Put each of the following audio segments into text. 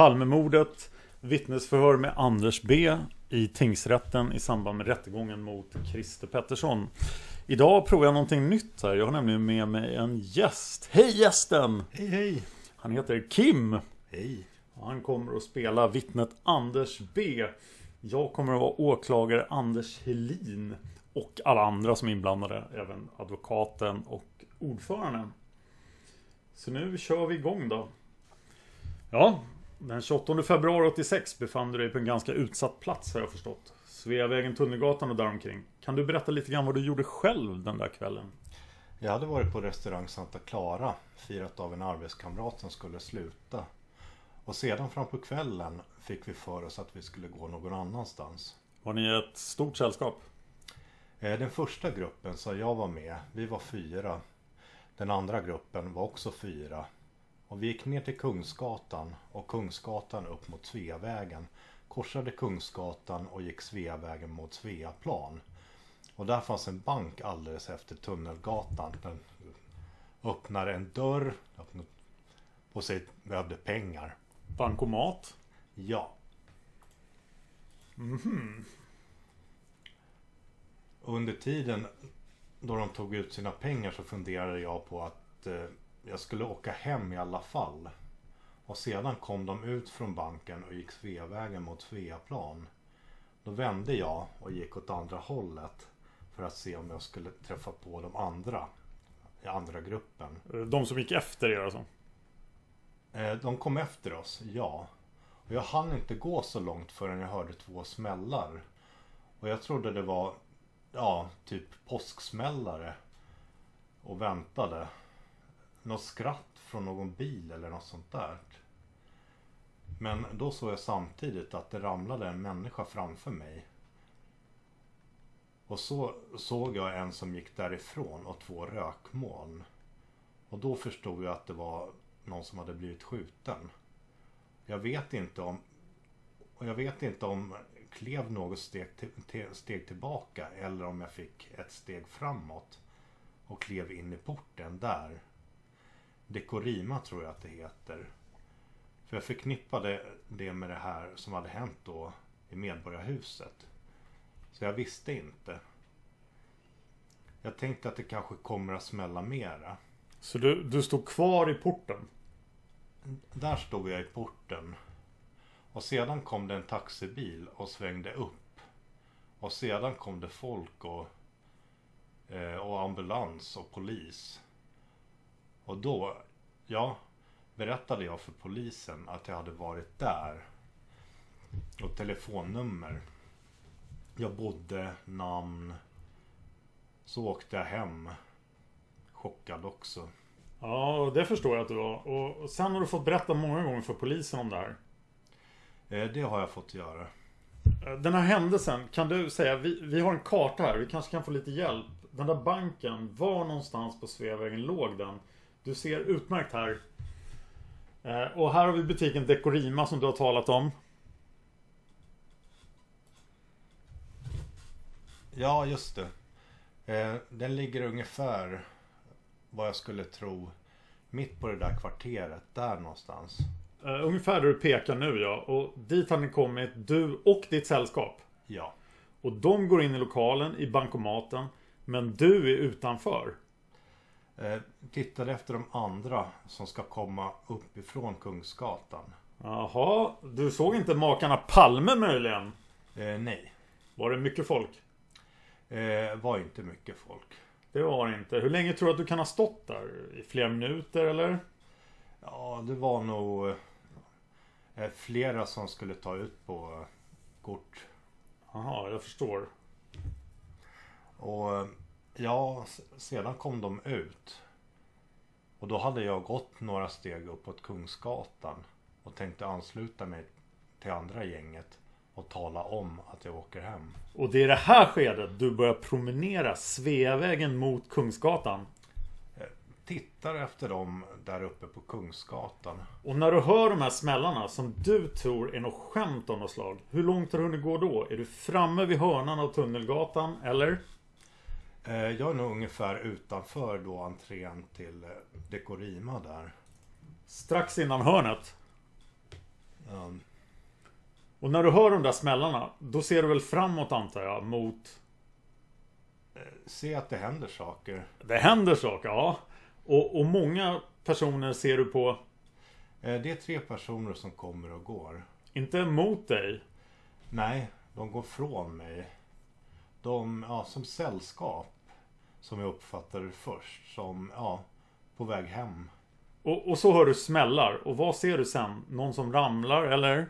Palmemordet, vittnesförhör med Anders B i tingsrätten i samband med rättegången mot Christer Pettersson. Idag provar jag någonting nytt här. Jag har nämligen med mig en gäst. Hej gästen! Hej hej! Han heter Kim. Hej! Och Han kommer att spela vittnet Anders B. Jag kommer att vara åklagare Anders Helin. Och alla andra som är inblandade. Även advokaten och ordföranden. Så nu kör vi igång då. Ja, den 28 februari 86 befann du dig på en ganska utsatt plats har jag förstått. Sveavägen, Tunnelgatan och däromkring. Kan du berätta lite grann vad du gjorde själv den där kvällen? Jag hade varit på restaurang Santa Clara, firat av en arbetskamrat som skulle sluta. Och sedan fram på kvällen fick vi för oss att vi skulle gå någon annanstans. Var ni ett stort sällskap? Eh, Den första gruppen som jag var med, vi var fyra. Den andra gruppen var också fyra. Och vi gick ner till Kungsgatan och Kungsgatan upp mot Sveavägen. Korsade Kungsgatan och gick Sveavägen mot Sveaplan. Och där fanns en bank alldeles efter Tunnelgatan. Den öppnade en dörr och sig behövde pengar. Bankomat? Ja. Under tiden då de tog ut sina pengar så funderade jag på att eh, jag skulle åka hem i alla fall. Och sedan kom de ut från banken och gick Sveavägen mot Sveaplan. Då vände jag och gick åt andra hållet för att se om jag skulle träffa på de andra i andra gruppen. De som gick efter er alltså? Eh, De kom efter oss, ja. Och jag hann inte gå så långt förrän jag hörde två smällar. Och jag trodde det var, ja, typ påsksmällare. Och väntade. Något skratt från någon bil eller något sånt där. Men då såg jag samtidigt att det ramlade en människa framför mig. Och så såg jag en som gick därifrån och två rökmoln. Och då förstod jag att det var någon som hade blivit skjuten. Jag vet inte om och jag vet inte om klev något steg, till, till, steg tillbaka eller om jag fick ett steg framåt och klev in i porten där. Dekorima tror jag att det heter. För jag förknippade det med det här som hade hänt då i Medborgarhuset. Så jag visste inte. Jag tänkte att det kanske kommer att smälla mera. Så du, du stod kvar i porten? Där stod jag i porten. Och sedan kom det en taxibil och svängde upp. Och sedan kom det folk och, eh, och ambulans och polis. Och då, ja, berättade jag för polisen att jag hade varit där. Och telefonnummer. Jag bodde, namn. Så åkte jag hem. Chockad också. Ja, det förstår jag att du var. Och sen har du fått berätta många gånger för polisen om det här. Eh, Det har jag fått göra. Eh, Den här händelsen, kan du säga, vi, vi har en karta här, vi kanske kan få lite hjälp. Den där banken, var någonstans på Sveavägen låg den? Du ser utmärkt här. Eh, och här har vi butiken Dekorima som du har talat om. Ja, just det. Eh, den ligger ungefär vad jag skulle tro mitt på det där kvarteret. Där någonstans. Uh, ungefär där du pekar nu ja. Och dit har ni kommit, du och ditt sällskap. Ja. Och de går in i lokalen, i bankomaten. Men du är utanför. Eh, tittade efter de andra som ska komma uppifrån Kungsgatan. Jaha, du såg inte makarna Palme möjligen? Eh, nej. Var det mycket folk? Eh, var inte mycket folk. Det var det inte. Hur länge tror du att du kan ha stått där? I flera minuter eller? Ja, det var nog eh, flera som skulle ta ut på eh, kort. Jaha, jag förstår. Och eh, ja, sedan kom de ut. Och då hade jag gått några steg uppåt Kungsgatan. Och tänkte ansluta mig till andra gänget. Och tala om att jag åker hem. Och det är det här skedet du börjar promenera Sveavägen mot Kungsgatan. Tittar efter dem där uppe på Kungsgatan. Och när du hör de här smällarna som du tror är något skämt av något slag. Hur långt har du hunnit gå då? Är du framme vid hörnan av Tunnelgatan eller? Eh, Jag är nog ungefär utanför då entrén till eh, Dekorima där. Strax innan hörnet. Um, Och när du hör de där smällarna, då ser du väl framåt antar jag, mot... se att det händer saker. Det händer saker, ja. Och, och många personer ser du på, Eh, Det är tre personer som kommer och går. inte mot dig. Nej, de går från mig. De, ja, som sällskap. Som jag uppfattade det först. Som, ja, på väg hem. Och, och så hör du smällar. Och vad ser du sen? Någon som ramlar eller?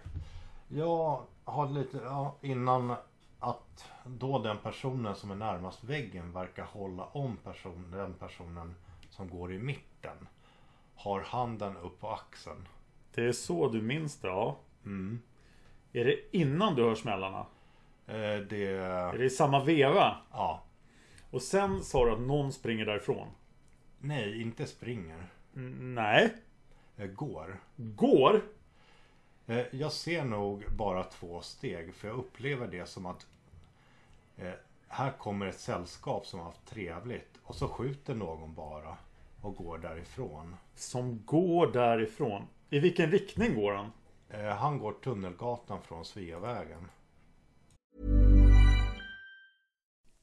Jag har lite, ja, innan att då den personen som är närmast väggen verkar hålla om person, den personen som går i mitten. Har handen upp på axeln. Det är så du minns det, ja. Mm. Är det innan du hör smällarna? Eh, det, Är det i samma veva? ja. Och sen sa du att någon springer därifrån? Nej, inte springer. Mm, nej. Eh, går. Går? Eh, Jag ser nog bara två steg för jag upplever det som att eh, här kommer ett sällskap som har haft trevligt och så skjuter någon bara och går därifrån. Som går därifrån. I vilken riktning går han? Eh, Han går Tunnelgatan från Sveavägen.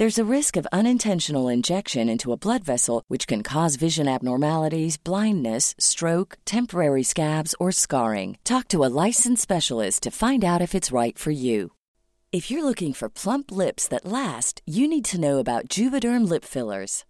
There's a risk of unintentional injection into a blood vessel, which can cause vision abnormalities, blindness, stroke, temporary scabs, or scarring. Talk to a licensed specialist to find out if it's right for you. If you're looking for plump lips that last, you need to know about Juvederm lip fillers.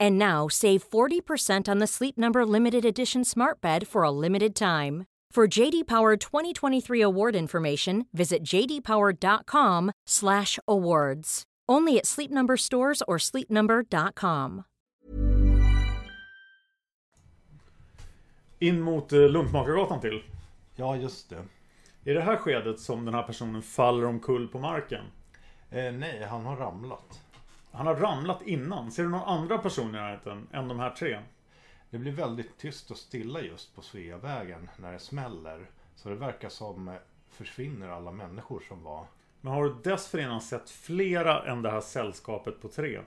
And now save 40% on the Sleep Number limited edition Smart Bed for a limited time. For JD Power 2023 award information, visit jdpower.com/awards. Only at Sleep Number stores or sleepnumber.com. In mot eh, Luntmakargatan till. Ja, just det. I det här skedet som den här personen faller omkull på marken. Eh, nej, han har ramlat. Han har ramlat innan. Ser du någon andra person i närheten än de här tre? Det blir väldigt tyst och stilla just på Sveavägen när det smäller. Så det verkar som eh, försvinner alla människor som var. Men har du dessförinnan sett flera än det här sällskapet på tre?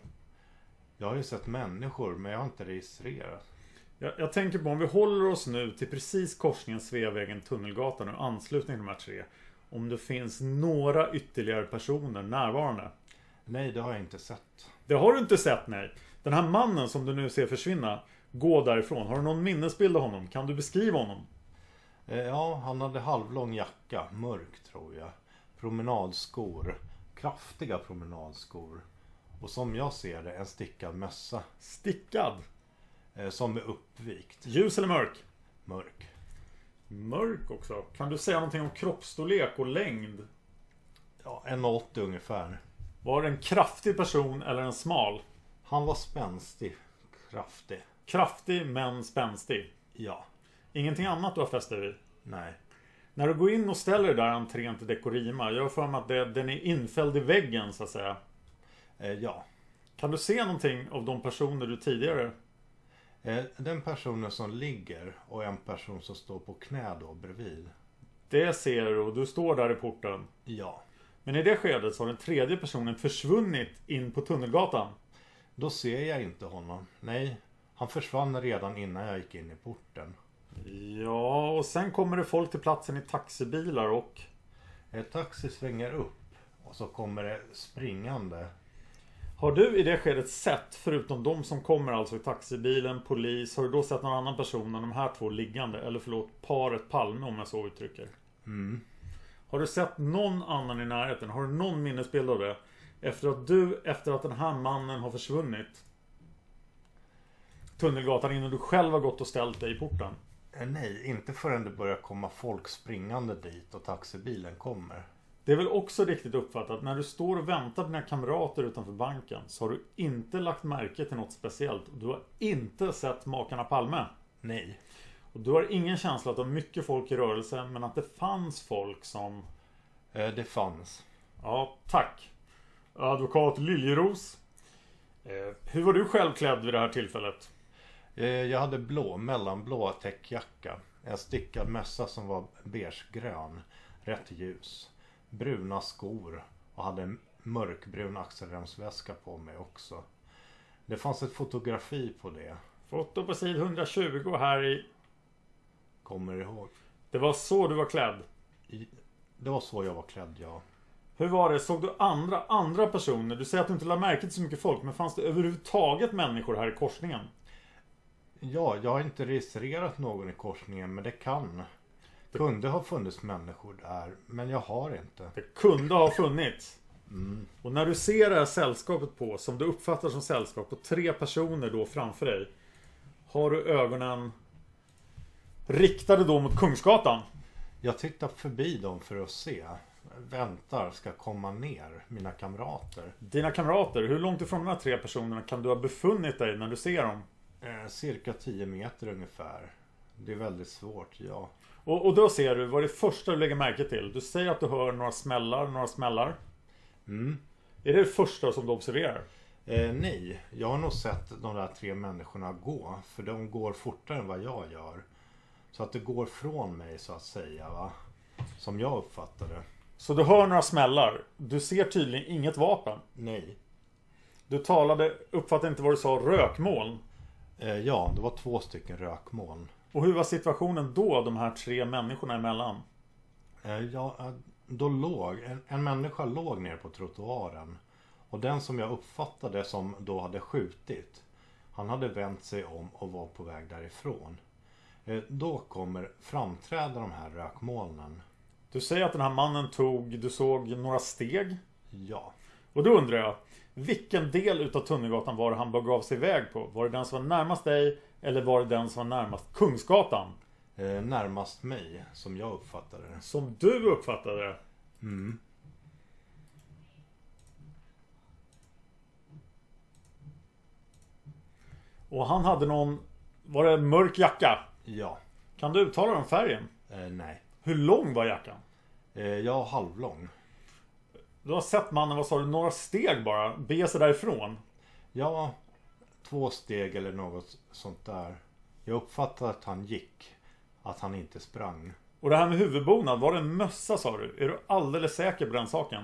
Jag har ju sett människor men jag har inte registrerat. Jag, jag tänker på om vi håller oss nu till precis korsningen Sveavägen Tunnelgatan och anslutning till de här tre. Om det finns några ytterligare personer närvarande. Nej, det har jag inte sett. Det har du inte sett nej. Den här mannen som du nu ser försvinna. Gå därifrån. Har du någon minnesbild av honom? Kan du beskriva honom? Eh, ja, han hade halvlång jacka, mörk tror jag. Promenadskor. Kraftiga promenadskor. Och som jag ser det, en stickad mössa. Stickad? Eh, som är uppvikt. Ljus eller mörk? Mörk. Mörk också. Kan du säga någonting om kroppsstorlek och längd? Ja, 1,80 ungefär. Var det en kraftig person eller en smal? Han var spänstig. Kraftig. Kraftig men spänstig. Ja. Ingenting annat du har fäst dig vid? Nej. När du går in och ställer dig där entrén till Dekorima. Jag har för mig att det, den är infälld i väggen så att säga. Eh, ja. Kan du se någonting av de personer du tidigare... Eh, den personen som ligger och en person som står på knä då bredvid. Det ser du och du står där i porten. Ja. Men i det skedet så har den tredje personen försvunnit in på Tunnelgatan. Då ser jag inte honom. Nej, han försvann redan innan jag gick in i porten. Ja, och sen kommer det folk till platsen i taxibilar och... Ett taxi svänger upp och så kommer det springande. Har du i det skedet sett, förutom de som kommer alltså i taxibilen, polis, har du då sett någon annan person än de här två liggande? Eller förlåt, paret Palme om jag så uttrycker. Mm. Har du sett någon annan i närheten? Har du någon minnesbild av det? Efter att du, efter att den här mannen har försvunnit Tunnelgatan innan du själv har gått och ställt dig i porten? Eh, nej, inte förrän det börjar komma folk springande dit och taxibilen kommer. Det är väl också riktigt uppfattat när du står och väntar på dina kamrater utanför banken så har du inte lagt märke till något speciellt. Du har inte sett makarna Palme. Nej. Och du har ingen känsla att det var mycket folk i rörelse men att det fanns folk som... Eh, det fanns. Ja, tack. Advokat Liljeros. Eh, hur var du själv klädd vid det här tillfället? Eh, jag hade blå, mellanblå täckjacka. En stickad mössa som var beigegrön. Rätt ljus. Bruna skor och hade en mörkbrun axelremsväska på mig också. Det fanns ett fotografi på det. Foto på sid 120 här i... Kommer ihåg. Det var så du var klädd. I, det var så jag var klädd, ja. Hur var det? Såg du andra, andra personer? Du säger att du inte lade märke till så mycket folk. Men fanns det överhuvudtaget människor här i korsningen? Ja, jag har inte registrerat någon i korsningen men det kan. Det kunde ha funnits människor där men jag har inte. Det kunde ha funnits. Och när du ser det här sällskapet på, som du uppfattar som sällskap, och tre personer då framför dig. Har du ögonen riktade då mot Kungsgatan? Jag tittar förbi dem för att se. Väntar ska komma ner, mina kamrater. Dina kamrater, hur långt ifrån de här tre personerna kan du ha befunnit dig när du ser dem? Eh, cirka 10 meter ungefär. Det är väldigt svårt, ja. Och, och då ser du, vad är det första du lägger märke till? Du säger att du hör några smällar, några smällar. Mm. Är det det första som du observerar? Eh, nej, jag har nog sett de där tre människorna gå. För de går fortare än vad jag gör. Så att det går från mig så att säga, va. Som jag uppfattar det. Så du hör några smällar. Du ser tydligen inget vapen. Nej. Du talade, uppfattade inte vad du sa, rökmoln. Eh, ja, det var två stycken rökmoln. Och hur var situationen då, de här tre människorna emellan? Eh, ja, eh, då låg, en, en människa låg ner på trottoaren. Och den som jag uppfattade som då hade skjutit, han hade vänt sig om och var på väg därifrån. Eh, då kommer framträda de här rökmolnen. Du säger att den här mannen tog, du såg några steg. Ja, Och då undrar jag, vilken del utav Tunnelgatan var det han begav sig iväg på? Var det den som var närmast dig? Eller var det den som var närmast Kungsgatan? eh, närmast mig som jag uppfattade det. Som du uppfattade det? Och han hade någon, var det en mörk jacka? Ja, Kan du uttala den färgen? eh, nej. Hur lång var jackan? Eh, jag halvlång. Du har sett mannen, vad sa du, några steg bara bege sig därifrån? Ja, två steg eller något sånt där. Jag uppfattade att han gick. Att han inte sprang. Och det här med huvudbonad, var det en mössa sa du? Är du alldeles säker på den saken?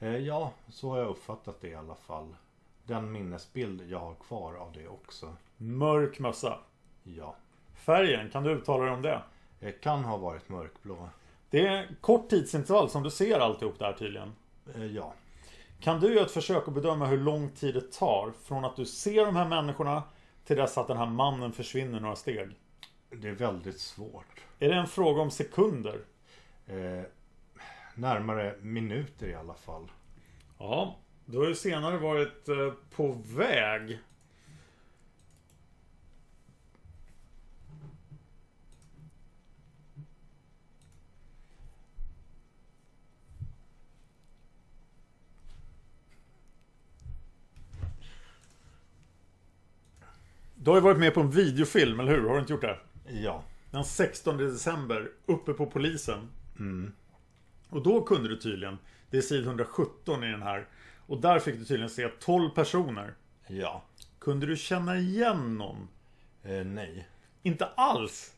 Eh, ja, så har jag uppfattat det i alla fall. Den minnesbild jag har kvar av det också. Mörk mössa. Ja. Färgen, kan du uttala dig om det? Det kan ha varit mörkblå. Det är kort tidsintervall som du ser alltihop där tydligen. Eh, ja. Kan du göra ett försök att bedöma hur lång tid det tar från att du ser de här människorna till dess att den här mannen försvinner några steg? Det är väldigt svårt. Är det en fråga om sekunder? Eh, närmare minuter i alla fall. Ja, du har ju senare varit eh, på väg. Du har ju varit med på en videofilm, eller hur? Har du inte gjort det? Ja. Den 16 december, uppe på polisen. Och då kunde du tydligen, det är sid 117 i den här, och där fick du tydligen se 12 personer. Ja. Kunde du känna igen någon? Eh, nej. Inte alls!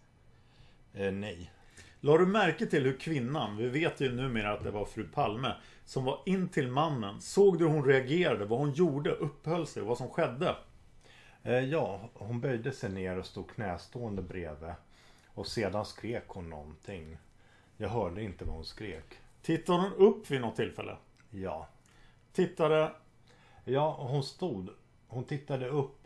Eh, nej. La du märke till hur kvinnan, vi vet ju numera att det var fru Palme, som var in till mannen. Såg du hur hon reagerade, vad hon gjorde, uppehöll sig vad som skedde? Eh, ja, hon böjde sig ner och stod knästående bredvid. Och sedan skrek hon någonting. Jag hörde inte vad hon skrek. Tittade hon upp vid något tillfälle? Ja. Tittade... Ja, hon stod. Hon tittade upp.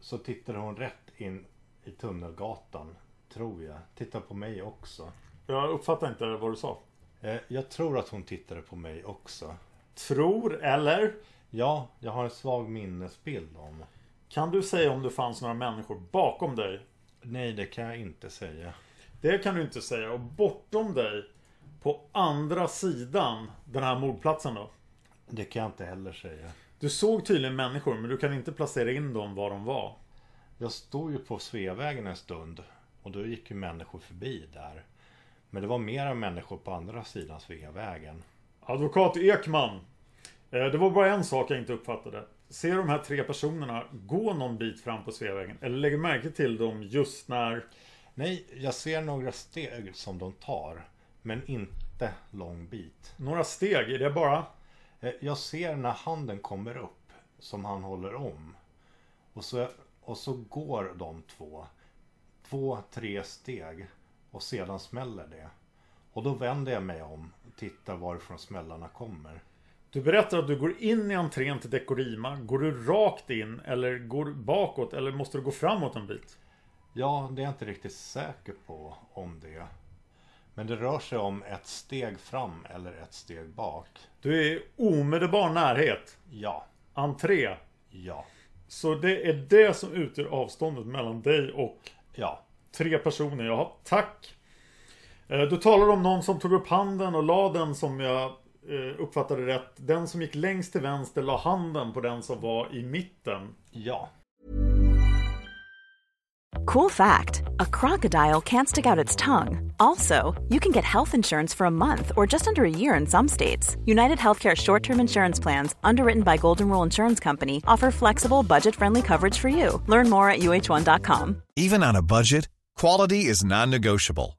Så tittade hon rätt in i Tunnelgatan. Tror jag. Tittade på mig också. Jag uppfattar inte vad du sa. Eh, jag tror att hon tittade på mig också. Tror, eller? Ja, jag har en svag minnesbild om. Kan du säga om det fanns några människor bakom dig? Nej, det kan jag inte säga. Det kan du inte säga. Och bortom dig, på andra sidan den här mordplatsen då? Det kan jag inte heller säga. Du såg tydligen människor, men du kan inte placera in dem var de var. Jag stod ju på Sveavägen en stund. Och då gick ju människor förbi där. Men det var mera människor på andra sidan Sveavägen. Advokat Ekman. eh, Det var bara en sak jag inte uppfattade. Ser de här tre personerna gå någon bit fram på Sveavägen? Eller lägger märke till dem just när... Nej, jag ser några steg som de tar. Men inte lång bit. Några steg, är det bara... Eh, Jag ser när handen kommer upp som han håller om. Och så, och så går de två. Två, tre steg. Och sedan smäller det. Och då vänder jag mig om och tittar varifrån smällarna kommer. Du berättar att du går in i entrén till Dekorima. Går du rakt in eller går du bakåt eller måste du gå framåt en bit? Ja, det är jag inte riktigt säker på om det. Men det rör sig om ett steg fram eller ett steg bak. Du är i omedelbar närhet. Ja, Entré. ja, Så det är det som utgör avståndet mellan dig och ja. tre personer. Jaha, tack. Eh, Du talar om någon som tog upp handen och la den som jag uppfattade rätt. Den som gick längst till vänster la handen på den som var i mitten. Ja, Cool fact a crocodile can't stick out its tongue. Also, you can get health insurance for a month or just under a year in some states. United Healthcare short term insurance plans, underwritten by Golden Rule Insurance Company, offer flexible, budget friendly coverage for you. Learn more at uh1.com. Even on a budget, quality is non-negotiable.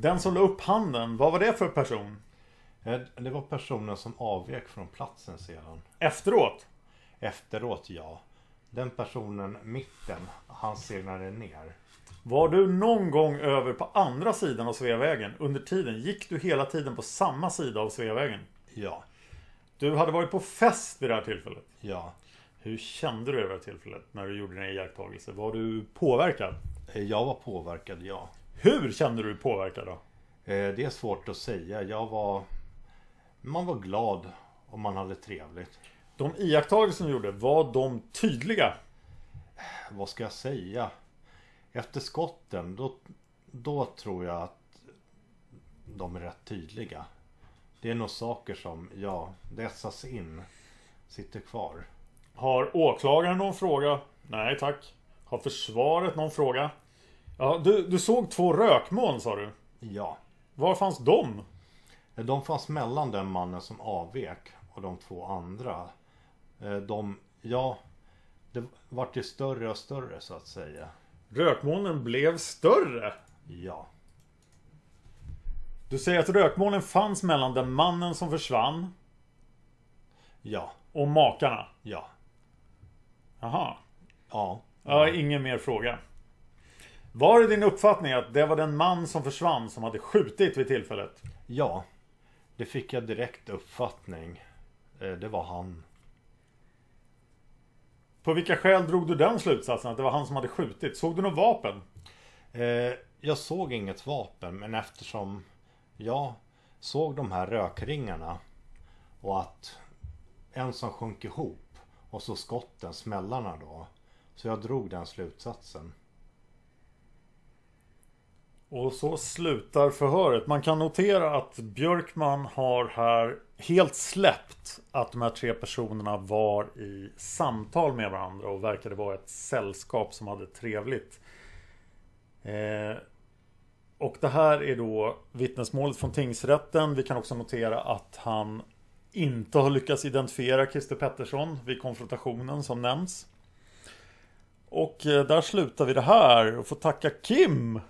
Den som la upp handen, vad var det för person? Eh, Det var personen som avvek från platsen sedan. Efteråt? Efteråt, ja. Den personen, mitten, han segnade ner. Var du någon gång över på andra sidan av Sveavägen under tiden? Gick du hela tiden på samma sida av Sveavägen? Ja, Du hade varit på fest vid det här tillfället. ja. Hur kände du över det här tillfället när du gjorde dina iakttagelser? Var du påverkad? Eh, Jag var påverkad, ja. Hur kände du dig påverkad då? Eh, Det är svårt att säga. Jag var... Man var glad och man hade trevligt. De iakttagelser du gjorde, var de tydliga? Vad ska jag säga? Efter skotten, då, då tror jag att de är rätt tydliga. Det är nog saker som, ja, dessas in, sitter kvar. Har åklagaren någon fråga? Nej tack. Har försvaret någon fråga? Ja, du, du såg två rökmoln sa du. Ja. Var fanns de? De fanns mellan den mannen som avvek och de två andra. Eh, De, ja, det vart ju större och större så att säga. Rökmolnen blev större. Ja, Du säger att rökmolnen fanns mellan den mannen som försvann ja, och makarna. ja, Jaha. ja. Jag har ingen mer fråga. Var det din uppfattning att det var den man som försvann som hade skjutit vid tillfället? Ja, det fick jag direkt uppfattning. Eh, Det var han. På vilka skäl drog du den slutsatsen att det var han som hade skjutit? Såg du något vapen? Eh, Jag såg inget vapen men eftersom jag såg de här rökringarna och att en som sjönk ihop och så skotten, smällarna då. Så jag drog den slutsatsen. Och så slutar förhöret. Man kan notera att Björkman har här helt släppt att de här tre personerna var i samtal med varandra och verkade vara ett sällskap som hade trevligt. Eh, och det här är då vittnesmålet från tingsrätten. Vi kan också notera att han inte har lyckats identifiera Christer Pettersson vid konfrontationen som nämns. Och eh, där slutar vi det här och får tacka Kim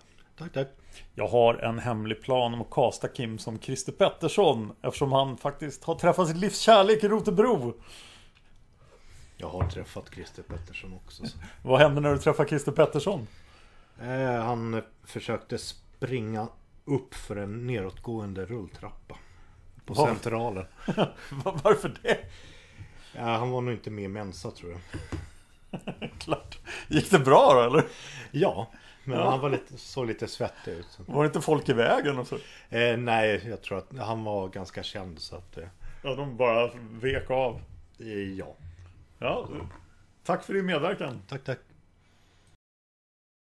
Tack, tack. jag har en hemlig plan om att kasta Kim som Christer Pettersson eftersom han faktiskt har träffat sitt livs kärlek i Rotebro. Jag har träffat Christer Pettersson också. Så. Vad hände när du träffade Christer Pettersson? Eh, han försökte springa upp för en nedåtgående rulltrappa. På Var- Centralen. Varför det? Ja, han var nog inte med i Mensa tror jag. Klart. Gick det bra då eller? Ja, men han var lite, såg lite svettig ut. Var det inte folk i vägen och så? Eh, nej, jag tror att han var ganska känd så att... Eh, Ja, de bara vek av. ja, Ja, tack för din medverkan. tack tack.